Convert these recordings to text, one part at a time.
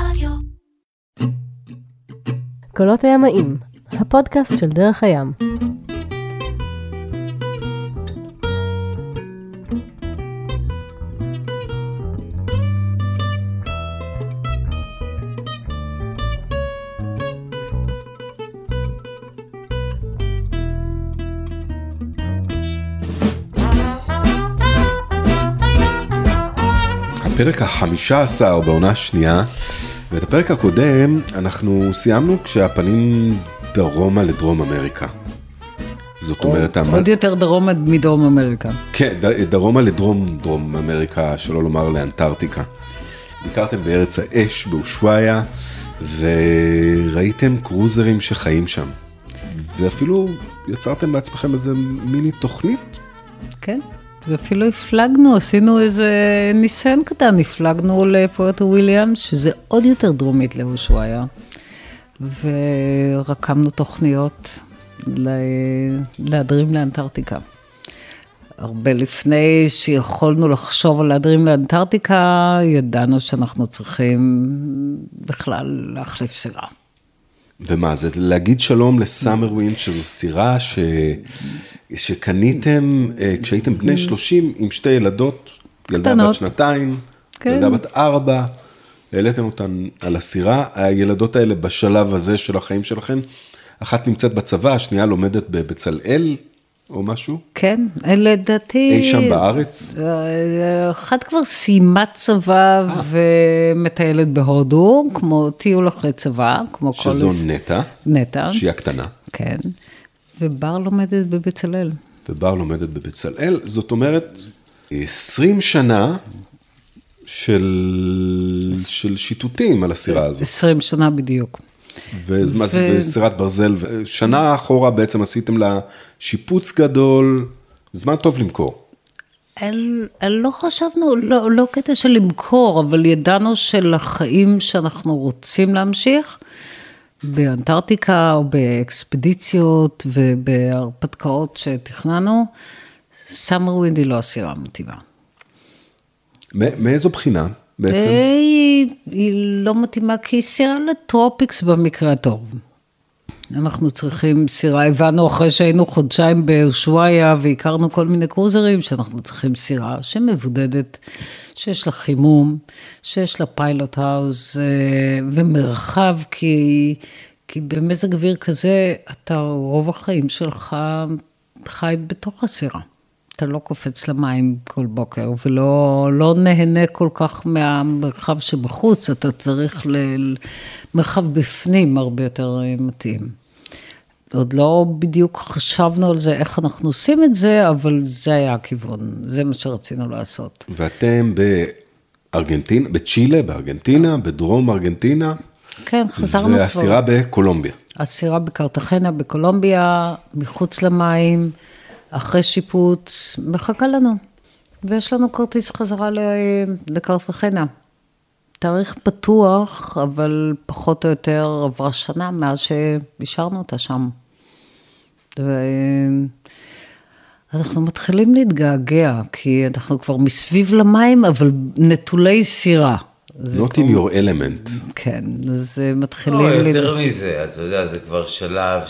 רדיו. קולות הימאים, הפודקאסט של דרך הים. הפרק החמישה עשר בעונה השנייה, ואת הפרק הקודם אנחנו סיימנו כשהפנים דרומה לדרום אמריקה. זאת אומרת, המ- עוד יותר דרומה מדרום אמריקה. כן, דרומה לדרום דרום אמריקה, שלא לומר לאנטארקטיקה. ביקרתם בארץ האש באושוואיה, וראיתם קרוזרים שחיים שם. ואפילו יצרתם לעצמכם איזה מיני תוכנית. כן. ואפילו הפלגנו, עשינו איזה ניסיון קטן, הפלגנו לפוארטו וויליאמס, שזה עוד יותר דרומית לאושוואיה, ורקמנו תוכניות להדרים לאנטארקטיקה. הרבה לפני שיכולנו לחשוב על להדרים לאנטארקטיקה, ידענו שאנחנו צריכים בכלל להחליף סירה. ומה זה, להגיד שלום ל Summer Wind, שזו סירה ש... שקניתם אה, כשהייתם בני 30 עם שתי ילדות, ילדה בת. שנתיים, כן. ילדה בת ארבע, העליתם אותן על הסירה, הילדות האלה בשלב הזה של החיים שלכם, אחת נמצאת בצבא, השנייה לומדת בבצלאל או משהו, כן, לדעתי... אי שם בארץ. אה, אחת כבר סיימה צבא ומטיילת בהודו, כמו טיול אחרי צבא, כמו כל... שזו נטע, נטע, שהיא הקטנה, כן. ובר לומדת בבצלאל. ובר לומדת בבצלאל, זאת אומרת, 20 שנה של, של שיטוטים על הסירה הזאת. 20 שנה בדיוק. ומה זה, ו- וסירת ברזל, שנה אחורה בעצם עשיתם לה שיפוץ גדול, זמן טוב למכור. אל, אל לא חשבנו, לא, לא קטע של למכור, אבל ידענו שלחיים שאנחנו רוצים להמשיך, באנטארקטיקה או באקספדיציות ובהרפתקאות שתכננו, Summer Wind היא לא הסירה המתאימה. מאיזו בחינה בעצם? היא, היא לא מתאימה כי היא סירה ל tropics במקרה הטוב. אנחנו צריכים סירה, הבנו אחרי שהיינו חודשיים באושוואיה והכרנו כל מיני קרוזרים, שאנחנו צריכים סירה שמבודדת, שיש לה חימום, שיש לה פיילוט האוס אה, ומרחב, כי, כי במזג אוויר כזה, אתה רוב החיים שלך חי בתוך הסירה. אתה לא קופץ למים כל בוקר ולא לא נהנה כל כך מהמרחב שבחוץ, אתה צריך למרחב בפנים הרבה יותר אה, מתאים. עוד לא בדיוק חשבנו על זה, איך אנחנו עושים את זה, אבל זה היה הכיוון, זה מה שרצינו לעשות. ואתם בארגנטינה, בצ'ילה, בארגנטינה, בדרום ארגנטינה, כן, חזרנו כבר. והסירה בקולומביה. הסירה בקרטחנה בקולומביה, מחוץ למים, אחרי שיפוץ, מחכה לנו. ויש לנו כרטיס חזרה ל- לקרטחנה. תאריך פתוח, אבל פחות או יותר עברה שנה מאז שהשארנו אותה שם. אנחנו מתחילים להתגעגע, כי אנחנו כבר מסביב למים, אבל נטולי סירה. Not in your element. כן, אז אה, מתחילים... לא, יותר מזה, אתה יודע, זה כבר שלב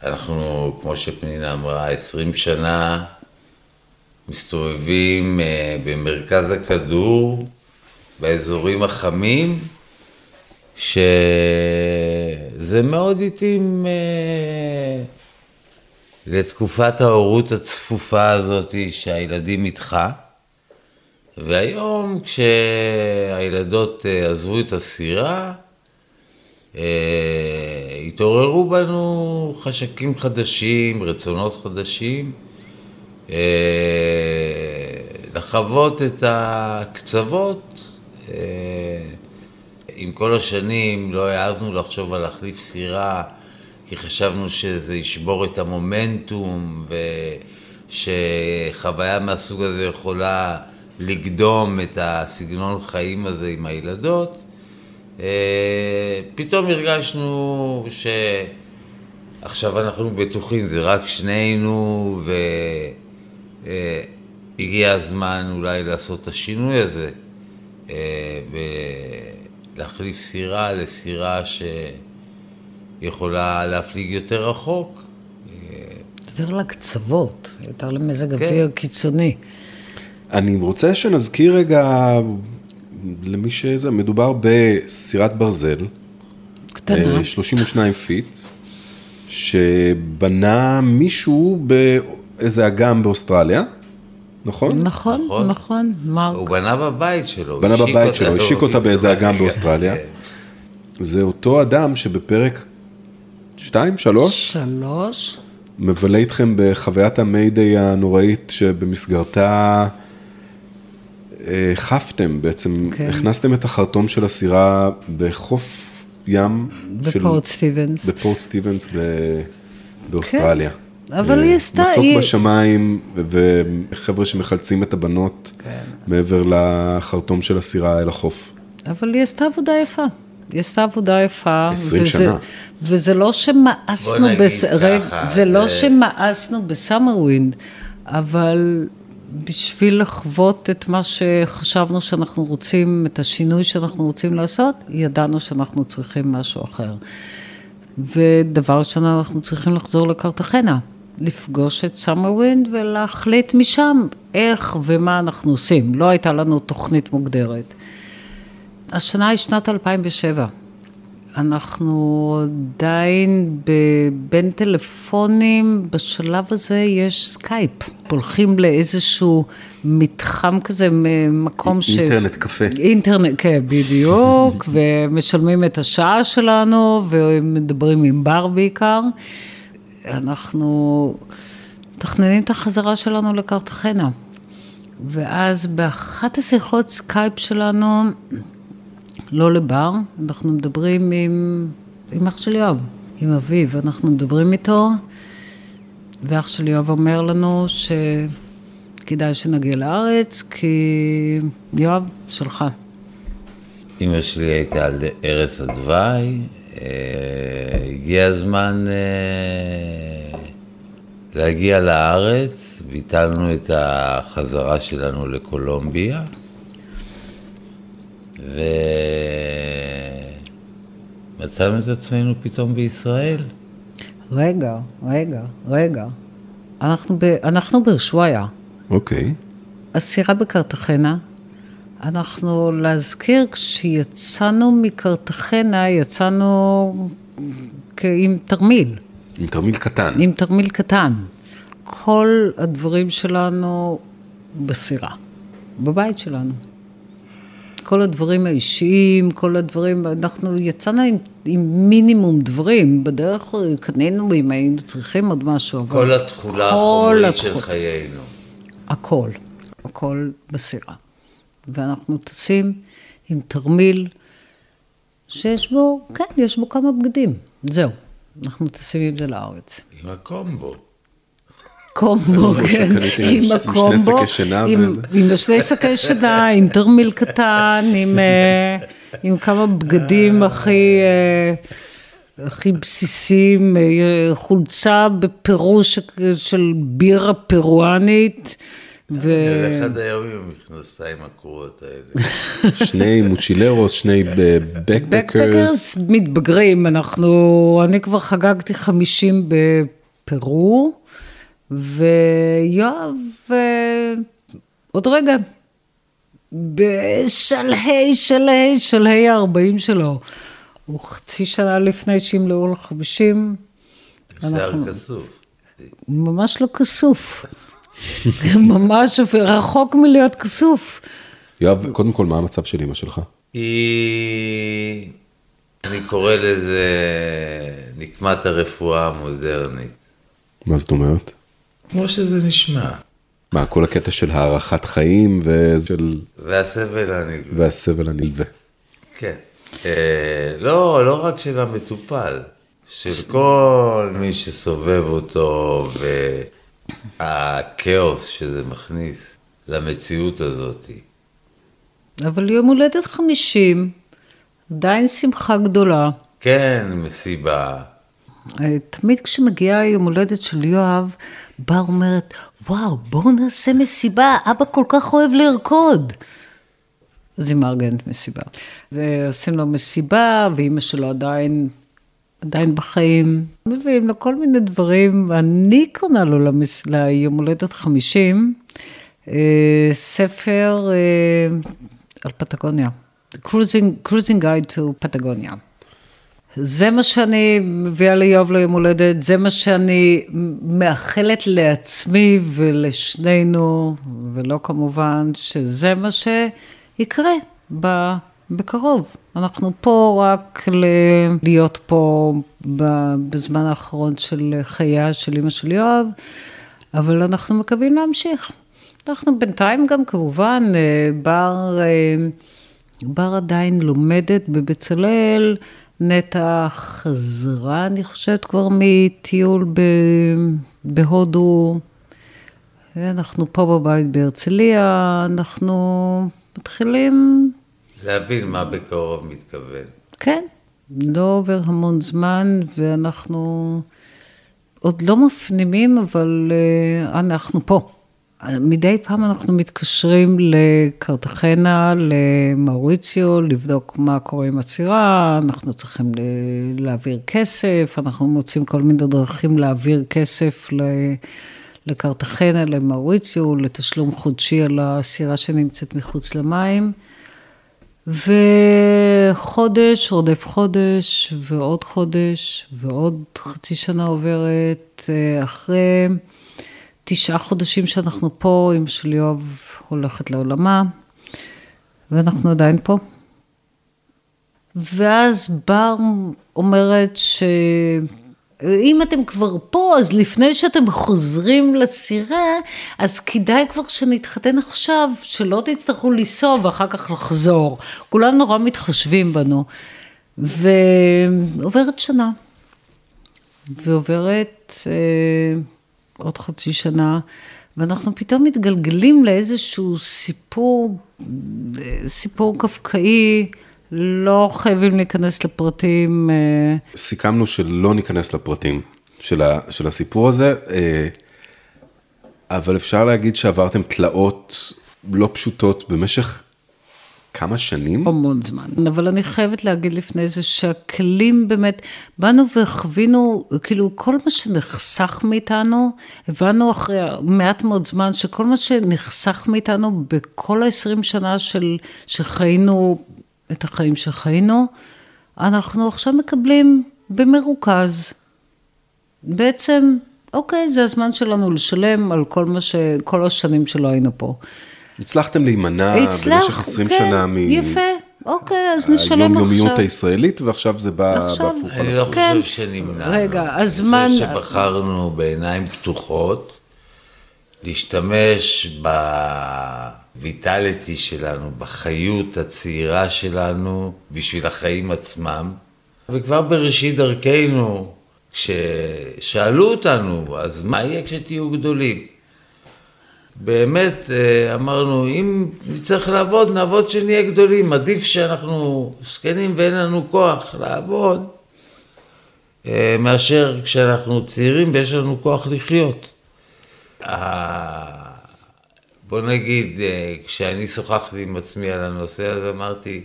שאנחנו, כמו שפנינה אמרה, 20 שנה מסתובבים אה, במרכז הכדור, באזורים החמים, שזה מאוד התאים אה, לתקופת ההורות הצפופה הזאת שהילדים איתך. והיום כשהילדות אה, עזבו את הסירה, התעוררו בנו חשקים חדשים, רצונות חדשים, אה, לחוות את הקצוות. אה, עם כל השנים לא העזנו לחשוב על להחליף סירה, כי חשבנו שזה ישבור את המומנטום, ושחוויה מהסוג הזה יכולה לקדום את הסגנון חיים הזה עם הילדות. אה, פתאום הרגשנו שעכשיו אנחנו בטוחים, זה רק שנינו, והגיע הזמן אולי לעשות את השינוי הזה. אה, להחליף סירה לסירה שיכולה להפליג יותר רחוק. יותר לקצוות, יותר למזג כן. אוויר קיצוני. אני רוצה שנזכיר רגע למי שזה, מדובר בסירת ברזל, קטנה. אה, 32 פיט, שבנה מישהו באיזה אגם באוסטרליה, נכון? נכון, נכון. נכון, מרק. הוא בנה בבית שלו. בנה בבית שלו, השיק אותה באיזה אגם באוסטרליה. כן. זה אותו אדם שבפרק 2, 3, שלוש. מבלה איתכם בחוויית המיידיי הנוראית שבמסגרתה אה, חפתם בעצם, כן. הכנסתם את החרטום של הסירה בחוף ים של- בפורט סטיבנס. בפורט סטיבנס ב- באוסטרליה. אבל אה, היא עשתה- מסוק היא- בשמיים וחבר'ה שמחלצים את הבנות כן. מעבר לחרטום של הסירה אל החוף. אבל היא עשתה עבודה יפה. היא עשתה עבודה יפה. 20 וזה- שנה. וזה לא שמאסנו, בוא נגיד בס... ככה, זה לא זה- שמאסנו בסאמר ווינד, אבל בשביל לחוות את מה שחשבנו שאנחנו רוצים, את השינוי שאנחנו רוצים לעשות, ידענו שאנחנו צריכים משהו אחר. ודבר ראשון, אנחנו צריכים לחזור לקרטחנה, לפגוש את סאמר ווינד ולהחליט משם איך ומה אנחנו עושים. לא הייתה לנו תוכנית מוגדרת. השנה היא שנת 2007. אנחנו עדיין בין טלפונים, בשלב הזה יש סקייפ. הולכים לאיזשהו מתחם כזה, מקום ש... אינטרנט קפה. אינטרנט, כן, בדיוק, ומשלמים את השעה שלנו, ומדברים עם בר בעיקר. אנחנו מתכננים את החזרה שלנו לקרטחנה. ואז באחת השיחות סקייפ שלנו, לא לבר, אנחנו מדברים עם, עם אח של יואב, עם אביו, אנחנו מדברים איתו, ואח של יואב אומר לנו שכדאי שנגיע לארץ, כי יואב, שלך. אמא שלי הייתה על ערש הדווי, אה, הגיע הזמן אה, להגיע לארץ, ביטלנו את החזרה שלנו לקולומביה, ומצאנו את עצמנו פתאום בישראל. רגע, רגע, רגע. אנחנו, ב, אנחנו באושוואיה. אוקיי. הסירה בקרטחנה. אנחנו, להזכיר, כשיצאנו מקרטחנה, יצאנו כ- עם תרמיל, עם תרמיל קטן. עם תרמיל קטן. כל הדברים שלנו בסירה, בבית שלנו. כל הדברים האישיים, כל הדברים, אנחנו יצאנו עם, עם מינימום דברים, בדרך קנינו אם היינו צריכים עוד משהו, אבל כל התכולה החומרית של חיינו. הכל, הכל בסירה. ואנחנו טסים עם תרמיל שיש בו, כן, יש בו כמה בגדים, זהו. אנחנו טסים עם זה לארץ. עם הקומבו. קומבו, כן, שקניתם עם שני הקומבו, עם- השני שקי שינה, עם תרמיל קטן, עם, אה, עם כמה בגדים הכי, אה, הכי בסיסיים, אה, חולצה בפירוש של בירה פרואנית. ו... עד היום עם המכנסיים הקרועות האלה. שני מוצ'ילרוס, שני בקבקרס. בקפקרס מתבגרים, אנחנו, אני כבר חגגתי 50 בפרו, ויואב, אה, עוד רגע, בשלהי, שלהי, שלהי ה-40 שלו. הוא חצי שנה לפני שימלאו לו 50, שיער כסוף. ממש לא כסוף. ממש רחוק מלהיות כסוף. יואב, קודם כל, מה המצב של אמא שלך? היא, אני קורא לזה נקמת הרפואה המודרנית. מה זאת אומרת? כמו שזה נשמע. מה, כל הקטע של הארכת חיים ושל... והסבל הנגלה. והסבל הנלווה. כן. אה, לא, לא רק של המטופל, של כל מי שסובב אותו והכאוס שזה מכניס למציאות הזאת. אבל יום הולדת 50, עדיין שמחה גדולה. כן, מסיבה. אה, תמיד כשמגיעה יום הולדת של יואב, בר אומרת, וואו, בואו נעשה מסיבה, אבא כל כך אוהב לרקוד. אז היא מארגנת מסיבה. אז עושים לו מסיבה, ואימא שלו עדיין, עדיין בחיים. מביאים לו כל מיני דברים, ואני קונה לו למס... ליום הולדת 50, אה, ספר אה, על פטגוניה. Cruising Guide to פטגוניה. זה מה שאני מביאה ליואב ליום הולדת, זה מה שאני מאחלת לעצמי ולשנינו, ולא כמובן, שזה מה שיקרה ב- בקרוב. אנחנו פה רק ל- להיות פה בזמן האחרון של חייה של אימא של יואב, אבל אנחנו מקווים להמשיך. אנחנו בינתיים גם כמובן, אה, בר, אה, בר עדיין לומדת בבצלאל, נטע חזרה, אני חושבת, כבר מטיול ב, בהודו. אנחנו פה בבית בהרצליה, אנחנו מתחילים, להבין מה בקרוב מתכוון. כן, לא עובר המון זמן, ואנחנו עוד לא מפנימים, אבל אה, אנחנו פה. מדי פעם אנחנו מתקשרים לקרטחנה, למאוריציו, לבדוק מה קורה עם הסירה, אנחנו צריכים להעביר כסף, אנחנו מוצאים כל מיני דרכים להעביר כסף לקרטחנה, למאוריציו, לתשלום חודשי על הסירה שנמצאת מחוץ למים. וחודש רודף חודש, ועוד חודש, ועוד חצי שנה עוברת. אה, אחרי תשעה חודשים שאנחנו פה, אמא של יואב הולכת לעולמה, ואנחנו עדיין פה. ואז בר אומרת ש... אם אתם כבר פה, אז לפני שאתם חוזרים לסירה, אז כדאי כבר שנתחתן עכשיו, שלא תצטרכו לנסוע ואחר כך לחזור. כולם נורא מתחשבים בנו. ועוברת שנה, ועוברת אה, עוד חצי שנה, ואנחנו פתאום מתגלגלים לאיזשהו סיפור, סיפור קפקאי, לא חייבים להיכנס לפרטים. אה, סיכמנו שלא ניכנס לפרטים של, ה, של הסיפור הזה, אה, אבל אפשר להגיד שעברתם תלאות לא פשוטות במשך כמה שנים? המון זמן. אבל אני חייבת להגיד לפני זה שהכלים באמת, באנו וחווינו, כאילו כל מה שנחסך מאיתנו, הבנו אחרי מעט מאוד זמן שכל מה שנחסך מאיתנו בכל ה-20 שנה של, שחיינו את החיים שחיינו, אנחנו עכשיו מקבלים במרוכז. בעצם, אוקיי, זה הזמן שלנו לשלם על כל מה ש... כל השנים שלא היינו פה. הצלחתם להימנע במשך 20 כן, שנה מ... יפה, אוקיי, אז נשלם עכשיו. היומיומיות הישראלית, ועכשיו זה בא עכשיו. בהפוך אני לא הפוך. כן. חושב שנמנע. רגע, הזמן- אני חושב שבחרנו בעיניים פתוחות להשתמש בויטליטי שלנו, בחיות הצעירה שלנו, בשביל החיים עצמם. וכבר בראשית דרכנו, כששאלו אותנו, אז מה יהיה כשתהיו גדולים? באמת אה, אמרנו, אם נצטרך לעבוד, נעבוד כשנהיה גדולים. עדיף שאנחנו זקנים ואין לנו כוח לעבוד, אה, מאשר כשאנחנו צעירים ויש לנו כוח לחיות. ה- בוא נגיד, אה, כשאני שוחחתי עם עצמי על הנושא הזה, אמרתי,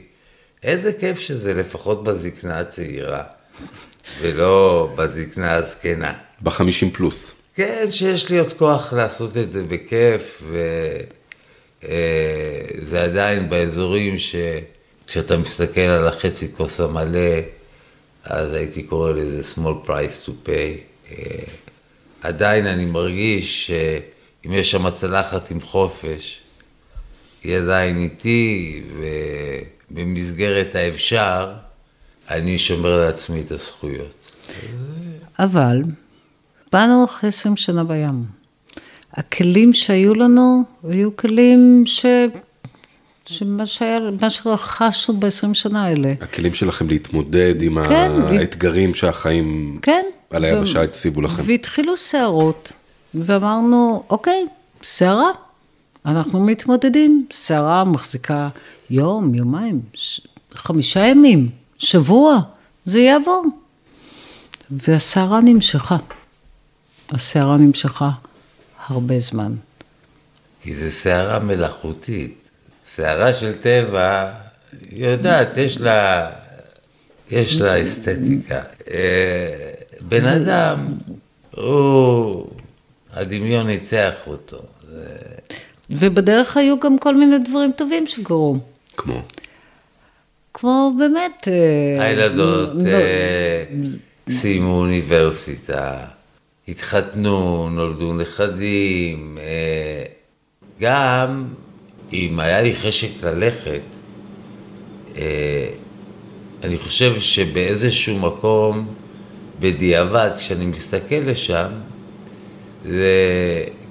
איזה כיף שזה לפחות בזקנה הצעירה, ולא בזקנה הזקנה. בחמישים פלוס. כן, שיש לי עוד כוח לעשות את זה בכיף, וזה עדיין באזורים שכשאתה מסתכל על החצי כוס המלא, אז הייתי קורא לזה small price to pay. אה, עדיין אני מרגיש שאם יש שם צלחת עם חופש, היא עדיין איתי, ובמסגרת האפשר, אני שומר לעצמי את הזכויות. אבל באנו אחרי 20 שנה בים. הכלים שהיו לנו היו כלים ש... שמה שהיה, מה שרכשנו ב-20 שנה האלה. הכלים שלכם להתמודד עם כן, האתגרים שהחיים כן. על היבשה הציבו לכם. והתחילו סערות, ואמרנו, אוקיי, סערה, אנחנו מתמודדים. סערה מחזיקה יום, יומיים, ש... חמישה ימים, שבוע, זה יעבור. והסערה נמשכה. הסערה נמשכה הרבה זמן. כי זו סערה מלאכותית. סערה של טבע, היא יודעת, יש לה, יש לה אסתטיקה. אה, בן אדם, הוא, הדמיון ניצח אותו. ובדרך היו גם כל מיני דברים טובים שקרו. כמו. כמו באמת... אה, הילדות אה, סיימו אוניברסיטה, התחתנו, נולדו נכדים. אה, גם אם היה לי חשק ללכת, אה, אני חושב שבאיזשהו מקום, בדיעבד, כשאני מסתכל לשם, זה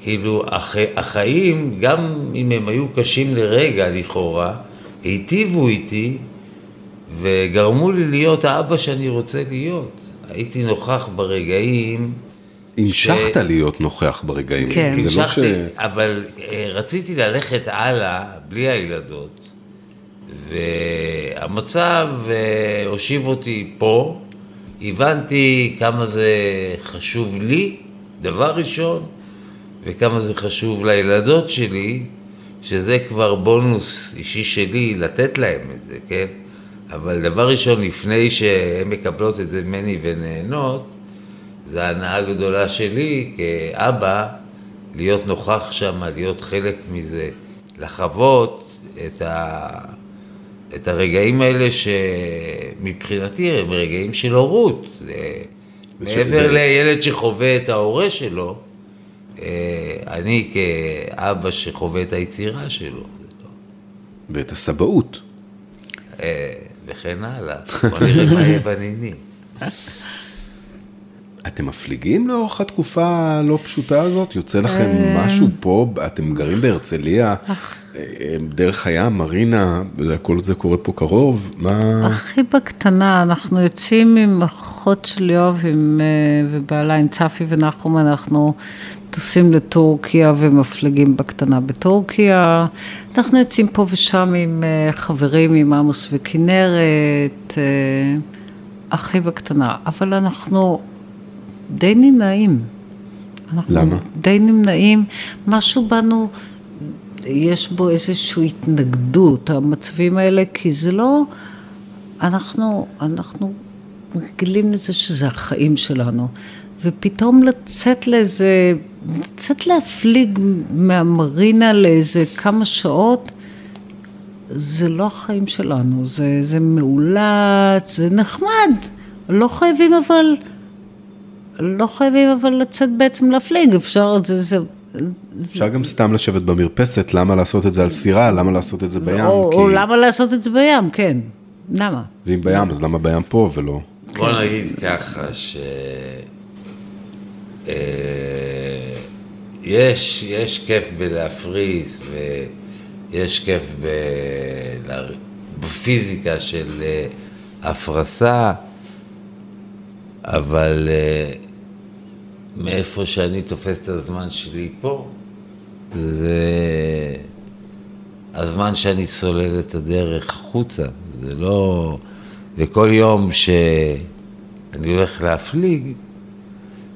כאילו, הח... החיים, גם אם הם היו קשים לרגע לכאורה, היטיבו איתי וגרמו לי להיות האבא שאני רוצה להיות. הייתי נוכח ברגעים, המשכת להיות נוכח ברגעים. כן. זה לא ש... המשכתי, אבל אה, רציתי ללכת הלאה בלי הילדות, והמצב אה, הושיב אותי פה, הבנתי כמה זה חשוב לי, דבר ראשון, וכמה זה חשוב לילדות שלי, שזה כבר בונוס אישי שלי לתת להם את זה, כן? אבל דבר ראשון, לפני שהן מקבלות את זה ממני ונהנות, זה הנאה הגדולה שלי כאבא, להיות נוכח שם, להיות חלק מזה, לחוות את, ה... את הרגעים האלה שמבחינתי הם רגעים של הורות. זה- מעבר זה- לילד שחווה את ההורה שלו, אה, אני כאבא שחווה את היצירה שלו. ואת הסבאות. אה, וכן הלאה. בוא נראה מה יהיה בנינים. אתם מפליגים לאורך התקופה הלא פשוטה הזאת? יוצא לכם משהו פה? אתם גרים בהרצליה, אה, דרך הים, מרינה, כל זה קורה פה קרוב? מה... הכי בקטנה, אנחנו יוצאים עם אחות של יואב אה, ובעלה, עם צפי ונחום, אנחנו טסים לטורקיה ומפליגים בקטנה בטורקיה. אנחנו יוצאים פה ושם עם אה, חברים, עם עמוס וכנרת, אה, הכי בקטנה, אבל אנחנו די נמנעים. למה? די נמנעים, משהו בנו, יש בו איזושהי התנגדות, המצבים האלה, כי זה לא, אנחנו, אנחנו רגילים לזה שזה החיים שלנו, ופתאום לצאת לאיזה, לצאת להפליג מהמרינה לאיזה כמה שעות, זה לא החיים שלנו, זה, זה מאולץ, זה נחמד, לא חייבים אבל, לא חייבים אבל לצאת בעצם להפליג, אפשר, זה, זה, אפשר גם סתם לשבת במרפסת, למה לעשות את זה על סירה? למה לעשות את זה בים? או, כי- או למה לעשות את זה בים, כן, למה? ואם בים, אז למה בים פה ולא? בוא נגיד ככה, ש... אה, יש, יש כיף בלהפריס ויש כיף ב... בפיזיקה של אה, הפרסה, אבל אה, מאיפה שאני תופס את הזמן שלי פה, זה הזמן שאני סולל את הדרך החוצה, זה לא... וכל יום שאני הולך להפליג,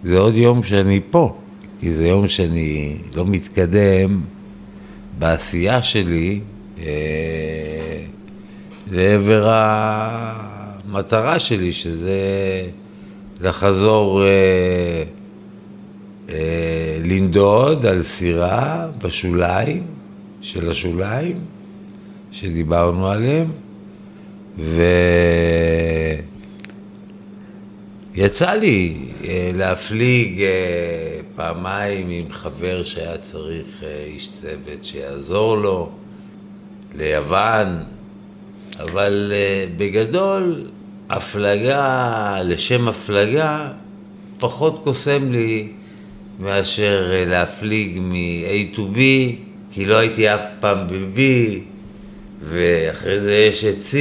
זה עוד יום שאני פה, כי זה יום שאני לא מתקדם בעשייה שלי אה, לעבר המטרה שלי, שזה לחזור אה, לנדוד על סירה בשוליים של השוליים שדיברנו עליהם, ויצא לי אה, להפליג אה, פעמיים עם חבר שהיה צריך אה, איש צוות שיעזור לו ליוון, אבל בגדול הפלגה לשם הפלגה פחות קוסם לי מאשר אה, להפליג מ-A to B, כי לא הייתי אף פעם ב-B, ואחרי זה יש את C,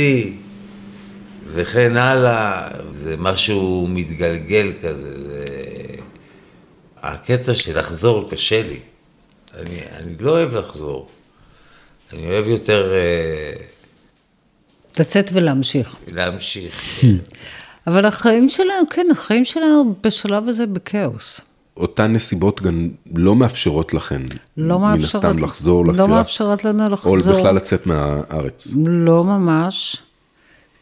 וכן הלאה. זה משהו מתגלגל כזה. זה... הקטע של לחזור קשה לי. אני, אני לא אוהב לחזור. אני אוהב יותר אה, לצאת ולהמשיך. להמשיך. אבל החיים שלנו, כן, החיים שלנו בשלב הזה בכאוס. אותן נסיבות גם לא מאפשרות לכן, לא מן מאפשרות, הסתם לחזור לא לסירה, מאפשרות לנו או לחזור. בכלל לצאת מהארץ. לא ממש.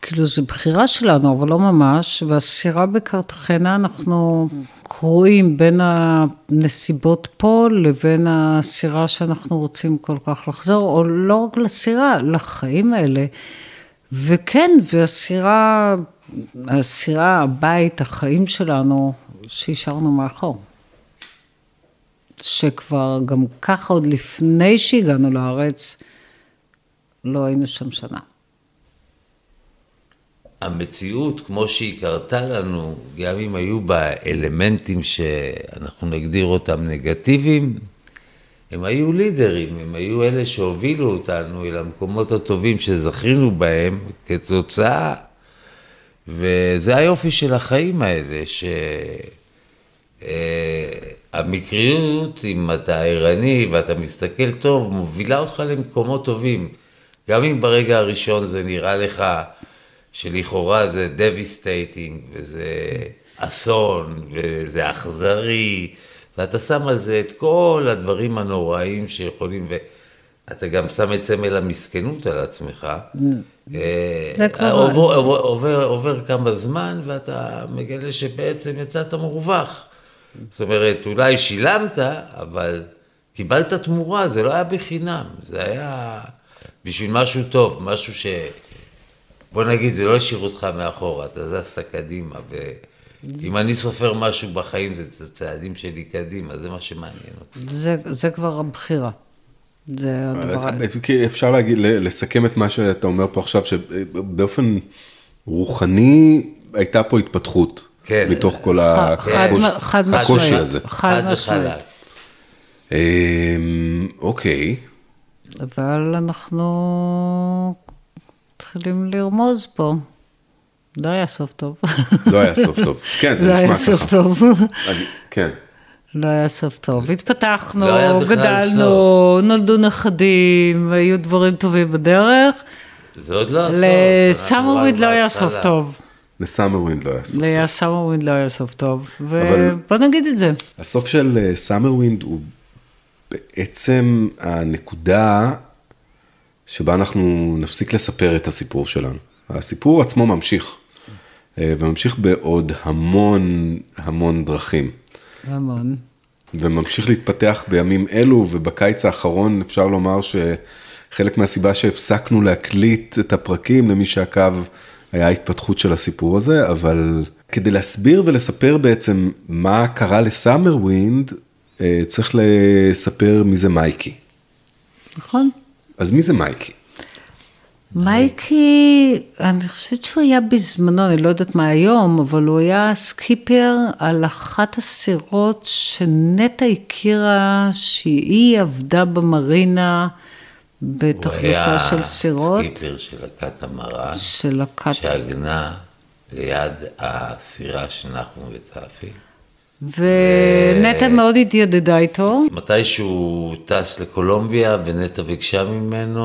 כאילו, זו בחירה שלנו, אבל לא ממש. והסירה בקרטחנה, אנחנו קרואים בין הנסיבות פה לבין הסירה שאנחנו רוצים כל כך לחזור, או לא רק לסירה, לחיים האלה. וכן, והסירה, הסירה, הבית, החיים שלנו, שהשארנו מאחור. שכבר גם ככה, עוד לפני שהגענו לארץ, לא היינו שם שנה. המציאות, כמו שהיא קרתה לנו, גם אם היו בה אלמנטים שאנחנו נגדיר אותם נגטיביים, הם היו לידרים, הם היו אלה שהובילו אותנו אל המקומות הטובים שזכינו בהם כתוצאה, וזה היופי של החיים האלה, שהמקריות, אם אתה ערני ואתה מסתכל טוב, מובילה אותך למקומות טובים. גם אם ברגע הראשון זה נראה לך שלכאורה זה devastating, וזה אסון, וזה אכזרי, ואתה שם על זה את כל הדברים הנוראים שיכולים, ואתה גם שם את סמל המסכנות על עצמך. אה, זה כבר- עובר, עובר, עובר, עובר כמה זמן, ואתה מגלה שבעצם יצאת מורווח. זאת אומרת, אולי שילמת, אבל קיבלת תמורה, זה לא היה בחינם, זה היה בשביל משהו טוב, משהו ש... בוא נגיד, זה לא השאיר אותך מאחורה, אתה זזת קדימה, ואם אני סופר משהו בחיים, זה את הצעדים שלי קדימה, זה מה שמעניין אותי. זה, זה כבר הבחירה. זה הדבר... כי אפשר להגיד, לסכם את מה שאתה אומר פה עכשיו, שבאופן רוחני הייתה פה התפתחות. כן. מתוך כל חד- הקוש- חד הקושי. הזה. חד משמעית. אמ, אוקיי, אבל אנחנו מתחילים לרמוז פה. לא היה סוף טוב. לא היה סוף טוב. כן, זה לא היה נשמע סוף ככה. טוב. אני- כן. לא היה סוף טוב. התפתחנו, לא היה בכלל גדלנו, נולדו נכדים, היו דברים טובים בדרך. זה עוד לא הסוף. לסאמרווינד אנחנו לא היה. סוף טוב. לסאמרווינד לא היה סוף. לסאמרווינד לא היה סוף טוב. ובוא נגיד את זה. הסוף של סאמרווינד הוא בעצם הנקודה שבה אנחנו נפסיק לספר את הסיפור שלנו. הסיפור עצמו ממשיך, אה, וממשיך בעוד המון המון דרכים. המון. וממשיך להתפתח בימים אלו, ובקיץ האחרון אפשר לומר שחלק מהסיבה שהפסקנו להקליט את הפרקים למי שעקב היה ההתפתחות של הסיפור הזה, אבל כדי להסביר ולספר בעצם מה קרה לסאמר ווינד, אה, צריך לספר מי זה מייקי. נכון? אז מי זה מייקי? מייקי, אני חושבת שהוא היה בזמנו, אני לא יודעת מה היום, אבל הוא היה סקיפר על אחת הסירות שנטע הכירה שהיא עבדה במרינה בתחזוקה של סירות, הוא היה סקיפר של הקטמרן, של הקט... שעגנה ליד הסירה של נחום וצפי. ונטע מאוד התיידדה איתו. מתי שהוא טס לקולומביה ונטע ביקשה ממנו...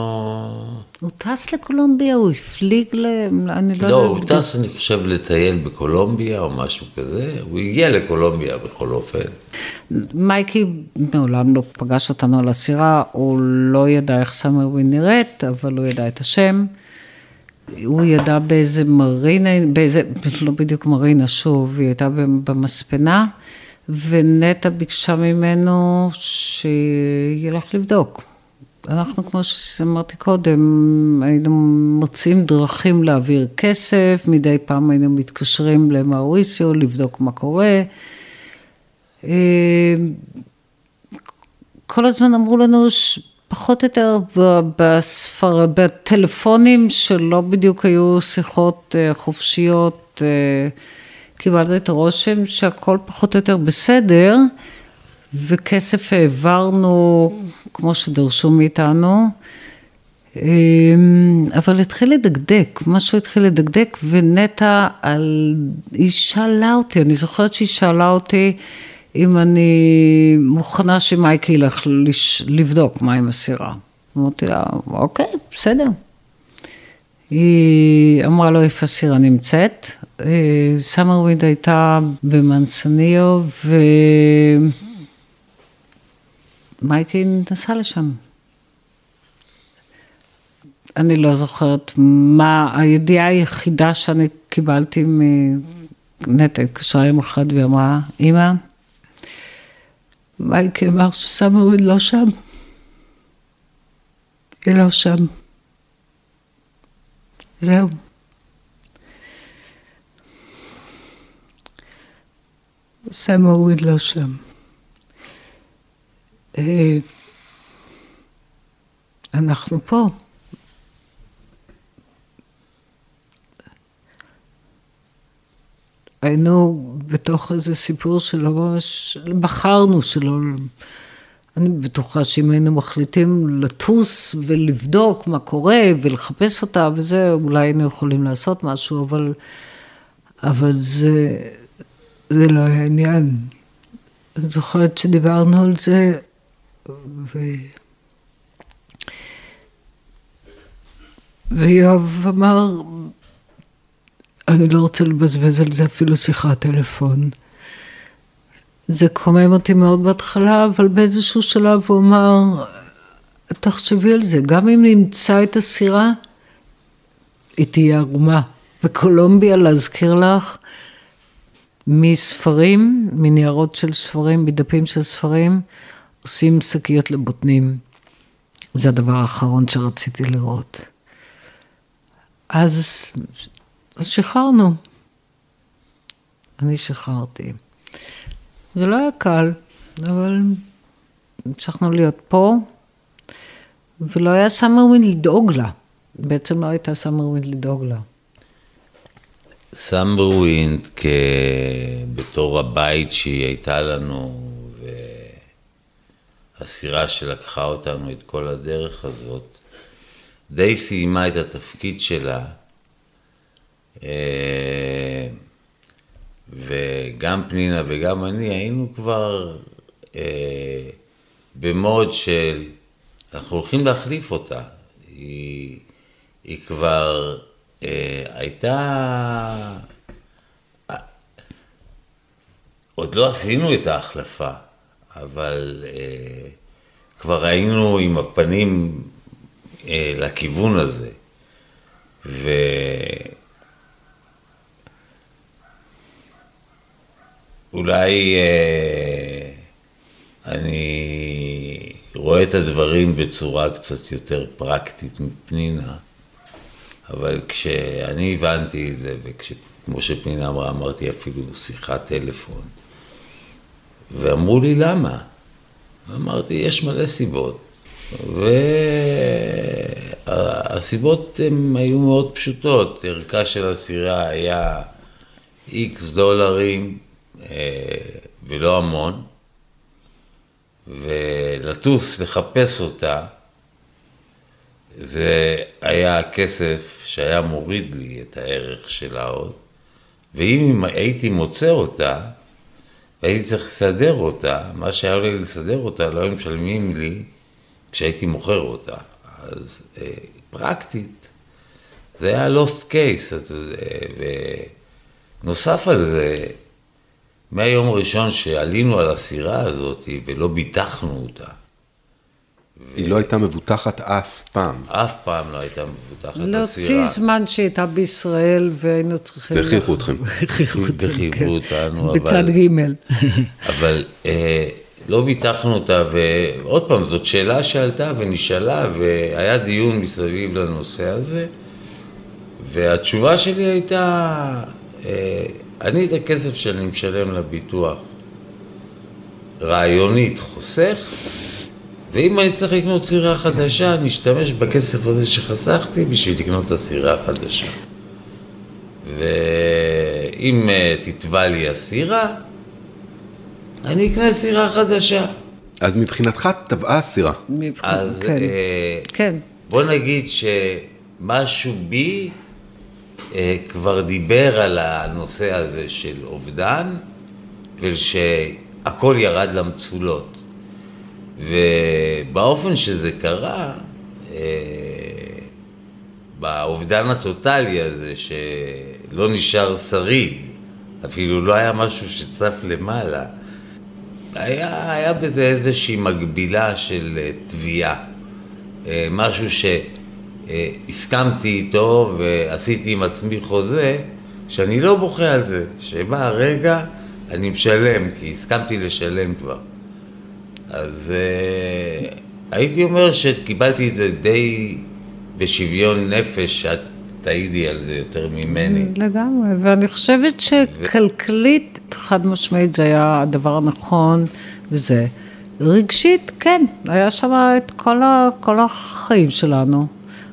הוא טס לקולומביה, הוא הפליג ל... אני לא, לא, יודעת הוא. טס, אני חושב, לטייל בקולומביה או משהו כזה. הוא הגיע לקולומביה בכל אופן. מייקי מעולם לא פגש אותנו על הסירה, הוא לא ידע איך סאמרווין נראית, אבל הוא ידע את השם. הוא ידע באיזה מרינה, באיזה, לא בדיוק מרינה, שוב, היא הייתה במספנה, ונטע ביקשה ממנו שילך לבדוק. אנחנו, כמו שאמרתי קודם, היינו מוצאים דרכים להעביר כסף, מדי פעם היינו מתקשרים למאוריסיו לבדוק מה קורה. אה, כל הזמן אמרו לנו פחות או יותר בספר, בטלפונים שלא בדיוק היו שיחות אה, חופשיות, אה, קיבלנו את הרושם שהכל פחות או יותר בסדר, וכסף העברנו כמו שדרשו מאיתנו. אה, אבל התחיל לדקדק, משהו התחיל לדקדק, ונטע, על... היא שאלה אותי, אני זוכרת שהיא שאלה אותי אם אני מוכנה שמייקי ילך לש... לבדוק מה עם הסירה. אמרתי לה, אוקיי, בסדר. היא אמרה לו איפה הסירה נמצאת, סאמר ווינד הייתה במנסניו, ומייקי נסע לשם. אני לא זוכרת מה, הידיעה היחידה שאני קיבלתי מנטע התקשרה יום אחד ואמרה, אמא, מייקי, סאמר ווינד לא שם. היא לא שם. זהו. וויד לא שם. אה, אנחנו פה. היינו בתוך איזה סיפור שלא ממש, בחרנו שלא, אני בטוחה שאם היינו מחליטים לטוס ולבדוק מה קורה ולחפש אותה וזה, אולי היינו יכולים לעשות משהו, אבל, אבל זה, זה לא היה עניין. אני זוכרת שדיברנו על זה, ו... ויואב אמר, אני לא רוצה לבזבז על זה אפילו שיחת טלפון. זה קומם אותי מאוד בהתחלה, אבל באיזשהו שלב הוא אמר, תחשבי על זה, גם אם נמצא את הסירה, היא תהיה ערומה. בקולומביה, להזכיר לך, מספרים, מניירות של ספרים, מדפים של ספרים, עושים שקיות לבוטנים. זה הדבר האחרון שרציתי לראות. אז, אז שחררנו. אני שחררתי. זה לא היה קל, אבל המשכנו להיות פה, ולא היה סאמר ווינד לדאוג לה. בעצם לא הייתה סאמר ווינד לדאוג לה. סאמר ווינד בתור הבית שהיא הייתה לנו, והסירה שלקחה אותנו את כל הדרך הזאת, די סיימה את התפקיד שלה. אה, וגם פנינה וגם אני היינו כבר אה, במוד של, אנחנו הולכים להחליף אותה. היא, היא כבר אה, הייתה... עוד לא עשינו את ההחלפה, אבל כבר היינו עם הפנים לכיוון הזה. ו... אולי אה, אני רואה את הדברים בצורה קצת יותר פרקטית מפנינה, אבל כשאני הבנתי את זה, וכמו שפנינה אמרה, אמרתי אפילו שיחת טלפון, ואמרו לי למה? אמרתי, יש מלא סיבות. והסיבות הן היו מאוד פשוטות, ערכה של הסירה היה איקס דולרים, ולא המון, ולטוס, לחפש אותה, זה היה הכסף שהיה מוריד לי את הערך שלה עוד, ואם הייתי מוצא אותה, והייתי צריך לסדר אותה, מה שהיה לי לסדר אותה, לא היו משלמים לי כשהייתי מוכר אותה. אז אה, פרקטית, זה היה lost case, ונוסף על זה, מהיום הראשון שעלינו על הסירה הזאת ולא ביטחנו אותה. היא לא הייתה מבוטחת אף פעם. אף פעם לא הייתה מבוטחת הסירה. להוציא זמן שהייתה בישראל והיינו צריכים... והכריחו אתכם. הכריחו אותנו, הכריחו כן. אותנו, בצד אבל- ג'. אבל אה, לא ביטחנו אותה, ועוד פעם, זאת שאלה שעלתה ונשאלה, והיה דיון מסביב לנושא הזה, והתשובה שלי הייתה, אה, אני את הכסף שאני משלם לביטוח רעיונית חוסך, ואם אני צריך לקנות סירה חדשה, אני אשתמש בכסף הזה שחסכתי בשביל לקנות את הסירה החדשה. ואם אה, תתבע לי הסירה, אני אקנה סירה חדשה. אז מבחינתך טבעה הסירה. מבחינת- אז כן. אה, כן. בוא נגיד שמשהו בי כבר דיבר על הנושא הזה של אובדן, ושהכל ירד למצולות. ובאופן שזה קרה, אה, באובדן הטוטלי הזה, שלא נשאר שריד, אפילו לא היה משהו שצף למעלה, היה, היה בזה איזושהי מקבילה של אה, תביעה. אה, משהו שהסכמתי איתו ועשיתי עם עצמי חוזה, שאני לא בוכה על זה, שבא הרגע, אני משלם, כי הסכמתי לשלם כבר. אז uh, הייתי אומר שקיבלתי את זה די בשוויון נפש, שאת תעידי על זה יותר ממני. לגמרי, ואני חושבת שכלכלית, חד משמעית, זה היה הדבר הנכון, וזה. רגשית, כן, היה שם את כל, ה, כל החיים שלנו.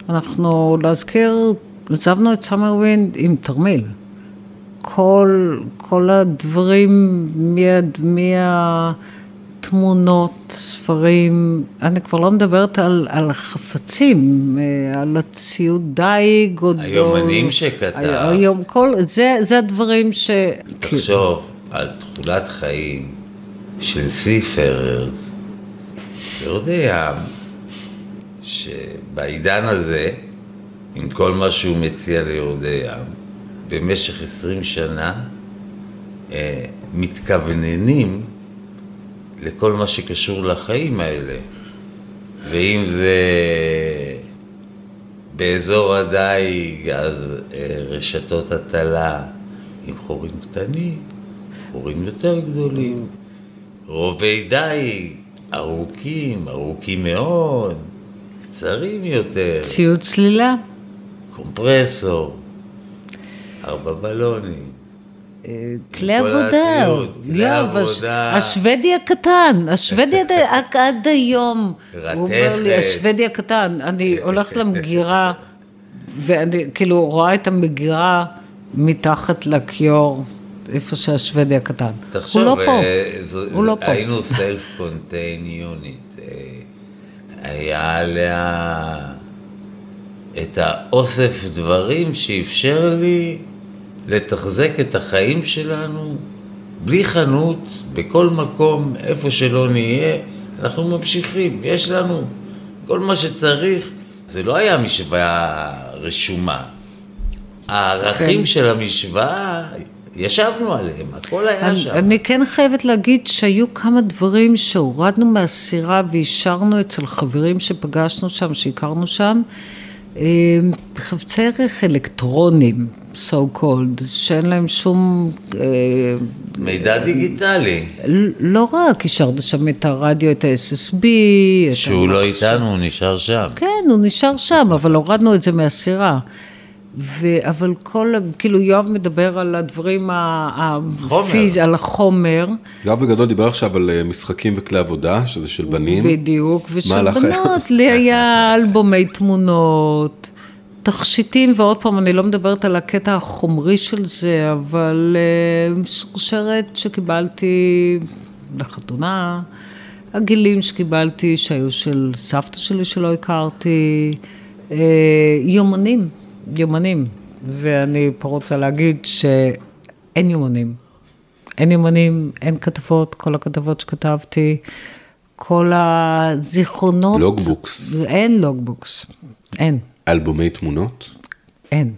אנחנו, להזכיר, עזבנו את סאמר ווינד עם תרמיל. כל, כל הדברים, מהתמונות, ספרים, אני כבר לא מדברת על, על חפצים, אה, על הציוד דייג, או... היומנים שכתב. היום, כל, זה, זה הדברים ש... תחשוב על תכולת חיים של סיפררס, יודע שבעידן הזה, עם כל מה שהוא מציע ליורדי ים, במשך עשרים שנה אה, מתכווננים לכל מה שקשור לחיים האלה. ואם זה באזור הדייג, אז אה, רשתות הטלה עם חורים קטנים, חורים יותר גדולים, רובי דייג, ארוכים, ארוכים מאוד, קצרים יותר. ציוד צלילה. קומפרסור. ארבע בלונים. אה, כלי עבודה, כלי עבודה. השוודי הקטן, השוודי עד היום, הוא אומר לי, השוודי הקטן, אני הולכת למגירה, ואני כאילו רואה את המגירה מתחת לכיור, איפה שהשוודי הקטן. תחשוב, הוא לא פה, הוא לא פה. היינו סלף קונטיין יוניט, היה עליה את האוסף דברים שאפשר לי לתחזק את החיים שלנו בלי חנות, בכל מקום, איפה שלא נהיה, אנחנו ממשיכים, יש לנו כל מה שצריך. זה לא היה משוואה רשומה. הערכים כן. של המשוואה, ישבנו עליהם, הכל היה אני, שם. אני כן חייבת להגיד שהיו כמה דברים שהורדנו מהסירה והשארנו אצל חברים שפגשנו שם, שהכרנו שם. אמ, חפצי ערך אלקטרונים, so called, שאין להם שום... אה, מידע דיגיטלי. לא רק, השארנו שם את הרדיו, את ה-SSB. שהוא לא איתנו, הוא נשאר שם. כן, הוא נשאר שם, אבל הורדנו את זה מהסירה. ו... אבל כל, כאילו יואב מדבר על הדברים הפיזיים, על החומר. יואב בגדול דיבר עכשיו על אה, משחקים וכלי עבודה, שזה של בנים. בדיוק, ושל בנות, לי היה אלבומי תמונות, תכשיטים, ועוד פעם, אני לא מדברת על הקטע החומרי של זה, אבל uh, שרשרת שקיבלתי לחתונה, הגילים שקיבלתי שהיו של סבתא שלי שלא הכרתי, uh, יומנים. יומנים, ואני פה רוצה להגיד שאין יומנים. אין יומנים, אין כתבות, כל הכתבות שכתבתי, כל הזיכרונות... לוגבוקס. אין לוגבוקס, אין. אלבומי תמונות? אין.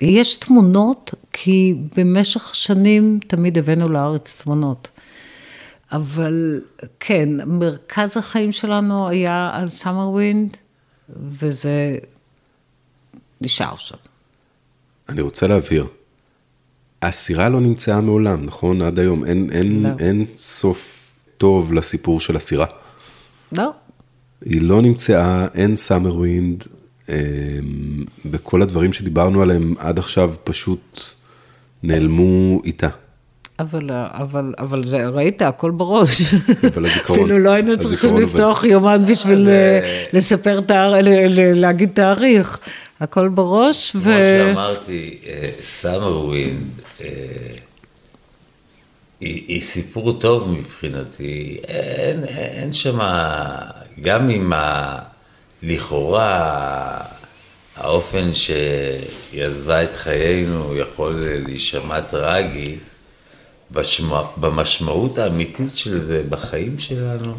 יש תמונות, כי במשך שנים תמיד הבאנו לארץ תמונות. אבל כן, מרכז החיים שלנו היה על סאמר ווינד, וזה נשאר שם. אני רוצה להבהיר, הסירה לא נמצאה מעולם, נכון? עד היום אין, אין, לא. אין סוף טוב לסיפור של הסירה. לא. היא לא נמצאה, אין סאמר ווינד, אה, וכל הדברים שדיברנו עליהם עד עכשיו פשוט נעלמו איתה. אבל, אבל, אבל זה, ראית, הכל בראש. אבל הזיכרון. אפילו לא היינו צריכים לפתוח יומן בשביל אה, לספר, להגיד תאריך. הכל בראש. כמו ו... שאמרתי, סאמר ווינד אה, היא, היא סיפור טוב מבחינתי. אין, אין שם, גם אם ה, לכאורה האופן שהיא עזבה את חיינו יכול להישמע טרגי, בשמע, במשמעות האמיתית של זה בחיים שלנו,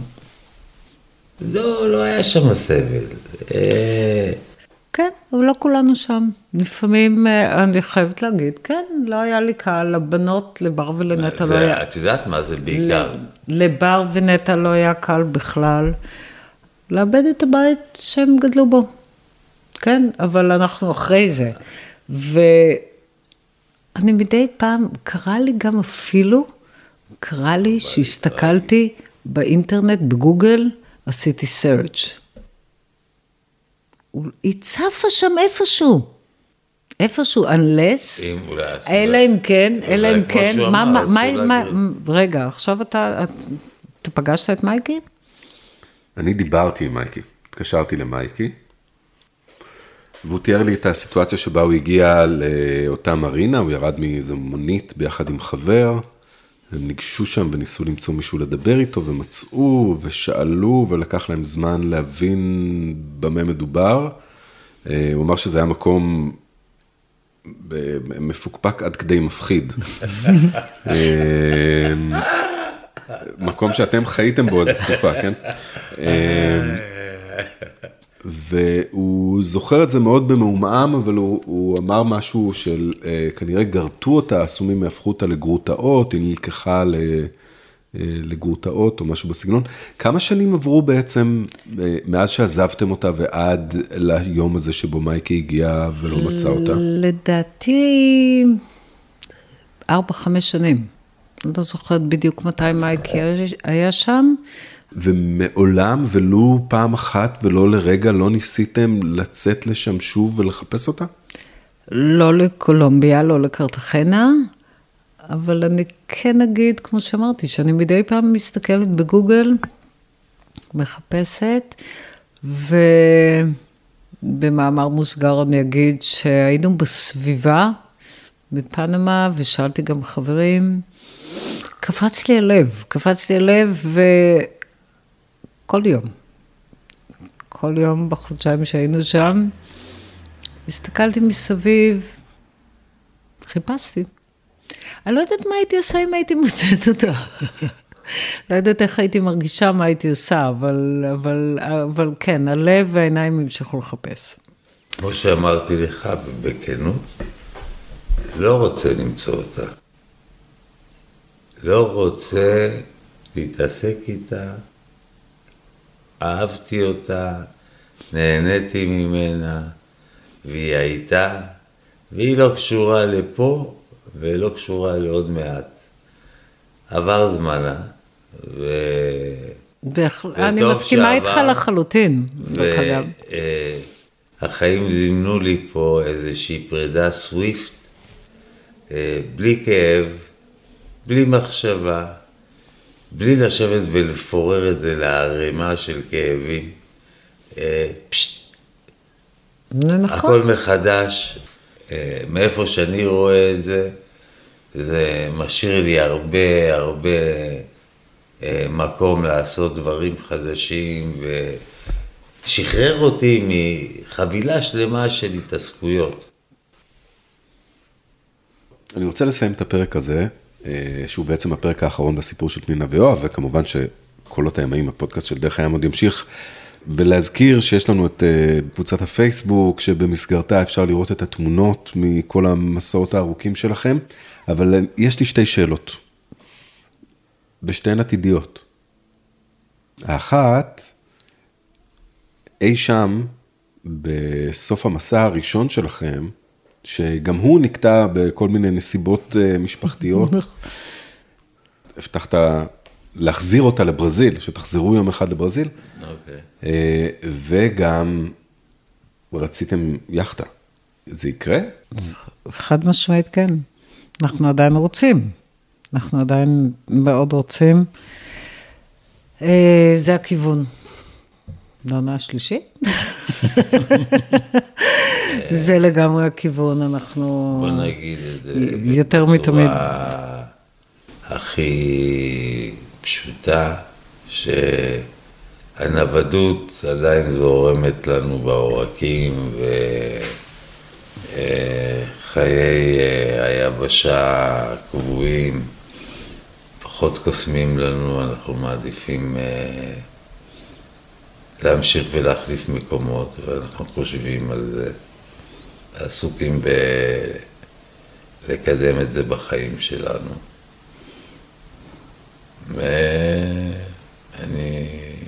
לא, לא היה שם סבל. כן, אבל לא כולנו שם. לפעמים, אה, אני חייבת להגיד, כן, לא היה לי קל, לבנות, לבר ולנטע לא היה... את יודעת מה זה בעיקר? לבר ונטע לא היה קל בכלל. לאבד את הבית שהם גדלו בו. כן, אבל אנחנו אחרי זה. ואני מדי פעם, קרה לי גם אפילו, קרה לי שהסתכלתי באינטרנט, בגוגל, עשיתי search. היא צפה שם איפשהו. איפשהו, unless, אם אולי... אלא אם כן, אלא אם כן, מה, אמר, מה, מה, מה, להגיד. רגע, עכשיו אתה, את- אתה פגשת את מייקי? אני דיברתי עם מייקי, התקשרתי למייקי, והוא תיאר לי את הסיטואציה שבה הוא הגיע לאותה מרינה, הוא ירד מאיזו מונית ביחד עם חבר, הם ניגשו שם וניסו למצוא מישהו לדבר איתו, ומצאו ושאלו, ולקח להם זמן להבין במה מדובר. אה, הוא אמר שזה היה מקום ב- מפוקפק עד כדי מפחיד. אה, מקום שאתם חייתם בו איזה תקופה, כן? והוא זוכר את זה מאוד במעומעם, אבל הוא, הוא אמר משהו של אה, כנראה גרטו אותה, הסומים הפכו אותה לגרוטאות, היא נלקחה ל- אה, לגרוטאות או משהו בסגנון. כמה שנים עברו בעצם אה, מאז שעזבתם אותה ועד ליום הזה שבו מייקי הגיע ולא מצא אותה? לדעתי, ארבע, חמש שנים. אני לא זוכרת בדיוק מתי מייקי היה שם. ומעולם ולו פעם אחת ולא לרגע לא ניסיתם לצאת לשם שוב ולחפש אותה? לא לקולומביה, לא לקרטחנה, אבל אני כן אגיד, כמו שאמרתי, שאני מדי פעם מסתכלת בגוגל, מחפשת, ובמאמר מוסגר אני אגיד שהיינו בסביבה בפנמה, ושאלתי גם חברים, קפץ לי הלב, קפץ לי הלב, וכל יום, כל יום בחודשיים שהיינו שם, הסתכלתי מסביב, חיפשתי. אני לא יודעת מה הייתי עושה אם הייתי מוצאת אותה. לא יודעת איך הייתי מרגישה, מה הייתי עושה, אבל, אבל, אבל כן, הלב והעיניים המשיכו לחפש. כמו שאמרתי לך, ובכנות, לא רוצה למצוא אותה. לא רוצה להתעסק איתה. אהבתי אותה, נהניתי ממנה, והיא הייתה, והיא לא קשורה לפה ולא קשורה לעוד מעט. עבר זמנה, ו... וטוב מסכימה איתך שעבר. לחלוטין, דרך אגב. והחיים זימנו לי פה איזושהי פרידה סוויפט, אה, בלי כאב, בלי מחשבה, בלי לשבת ולפורר את זה לערימה של כאבים. אה, פשט, נכון. הכל מחדש, אה, מאיפה שאני רואה את זה, זה משאיר לי הרבה הרבה אה, מקום לעשות דברים חדשים ושחרר אותי מחבילה שלמה של התעסקויות. אני רוצה לסיים את הפרק הזה, שהוא בעצם הפרק האחרון בסיפור של פנינה ויואב, וכמובן שקולות הימאים, הפודקאסט של דרך הים עוד ימשיך, ולהזכיר שיש לנו את אה, קבוצת הפייסבוק, שבמסגרתה אפשר לראות את התמונות מכל המסעות הארוכים שלכם, אבל אה, יש לי שתי שאלות, בשתיהן עתידיות. האחת, אי שם, בסוף המסע הראשון שלכם, שגם הוא נקטע בכל מיני נסיבות אה, משפחתיות, הבטחת להחזיר אותה לברזיל, שתחזרו יום אחד לברזיל, אוקיי. אה, וגם רציתם יאכטה. זה יקרה? חד משמעית כן. אנחנו עדיין רוצים. אנחנו עדיין מאוד רוצים. אה, זה הכיוון. לעונה השלישית? זה לגמרי הכיוון, אנחנו... בוא נגיד את זה יותר מתמיד. בצורה הכי פשוטה, שהנוודות עדיין זורמת לנו בעורקים, וחיי אה, היבשה קבועים, פחות קוסמים לנו, אנחנו מעדיפים אה, להמשיך ולהחליף מקומות, ואנחנו חושבים על זה, עסוקים ב... לקדם את זה בחיים שלנו. ואני,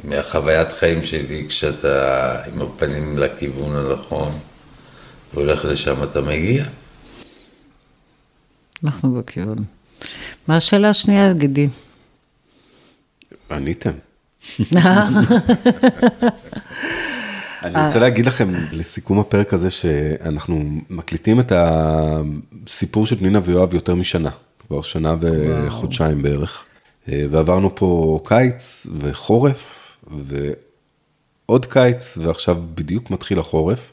מהחוויית חיים שלי, כשאתה עם הפנים לכיוון הנכון והולך לשם, אתה מגיע. אנחנו בכיוון. מה השאלה השנייה, גידי? עניתם. אני רוצה להגיד לכם לסיכום הפרק הזה שאנחנו מקליטים את הסיפור של פנינה ויואב יותר משנה, כבר שנה וחודשיים בערך. ועברנו פה קיץ וחורף ועוד קיץ ועכשיו בדיוק מתחיל החורף.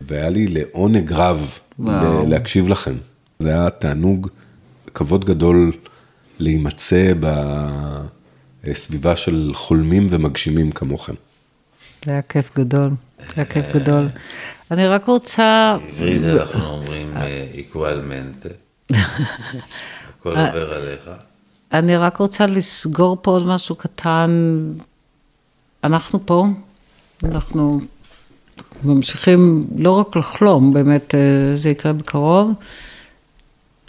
והיה לי לעונג רב וואו. להקשיב לכם. זה היה תענוג, כבוד גדול להימצא בסביבה של חולמים ומגשימים כמוכם. זה היה כיף גדול, זה היה כיף גדול. אני רק רוצה... בעברית אנחנו אומרים איקוולמנט. הכל עובר עליך. אני רק רוצה לסגור פה עוד משהו קטן. אנחנו פה, אנחנו ממשיכים לא רק לחלום, באמת אה, זה יקרה בקרוב.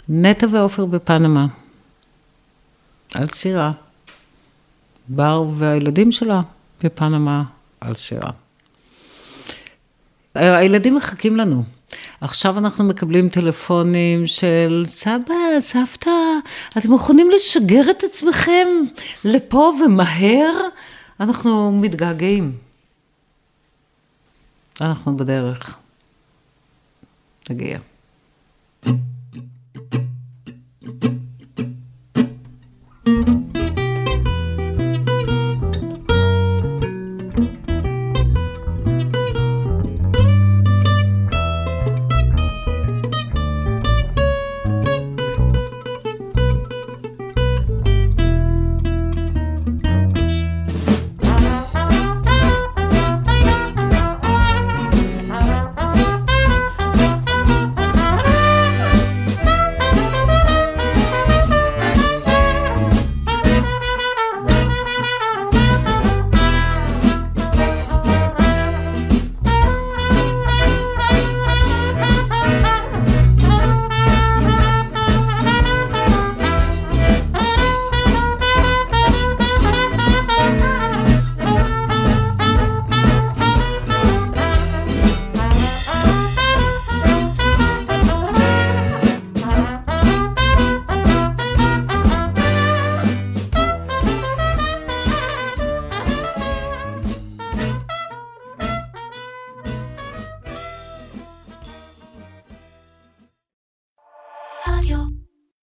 נטע ועופר בפנמה, על סירה. בר והילדים שלה בפנמה על סירה. הילדים מחכים לנו. עכשיו אנחנו מקבלים טלפונים של סבא, סבתא, אתם מוכנים לשגר את עצמכם לפה ומהר? אנחנו מתגעגעים. אנחנו בדרך. נגיע.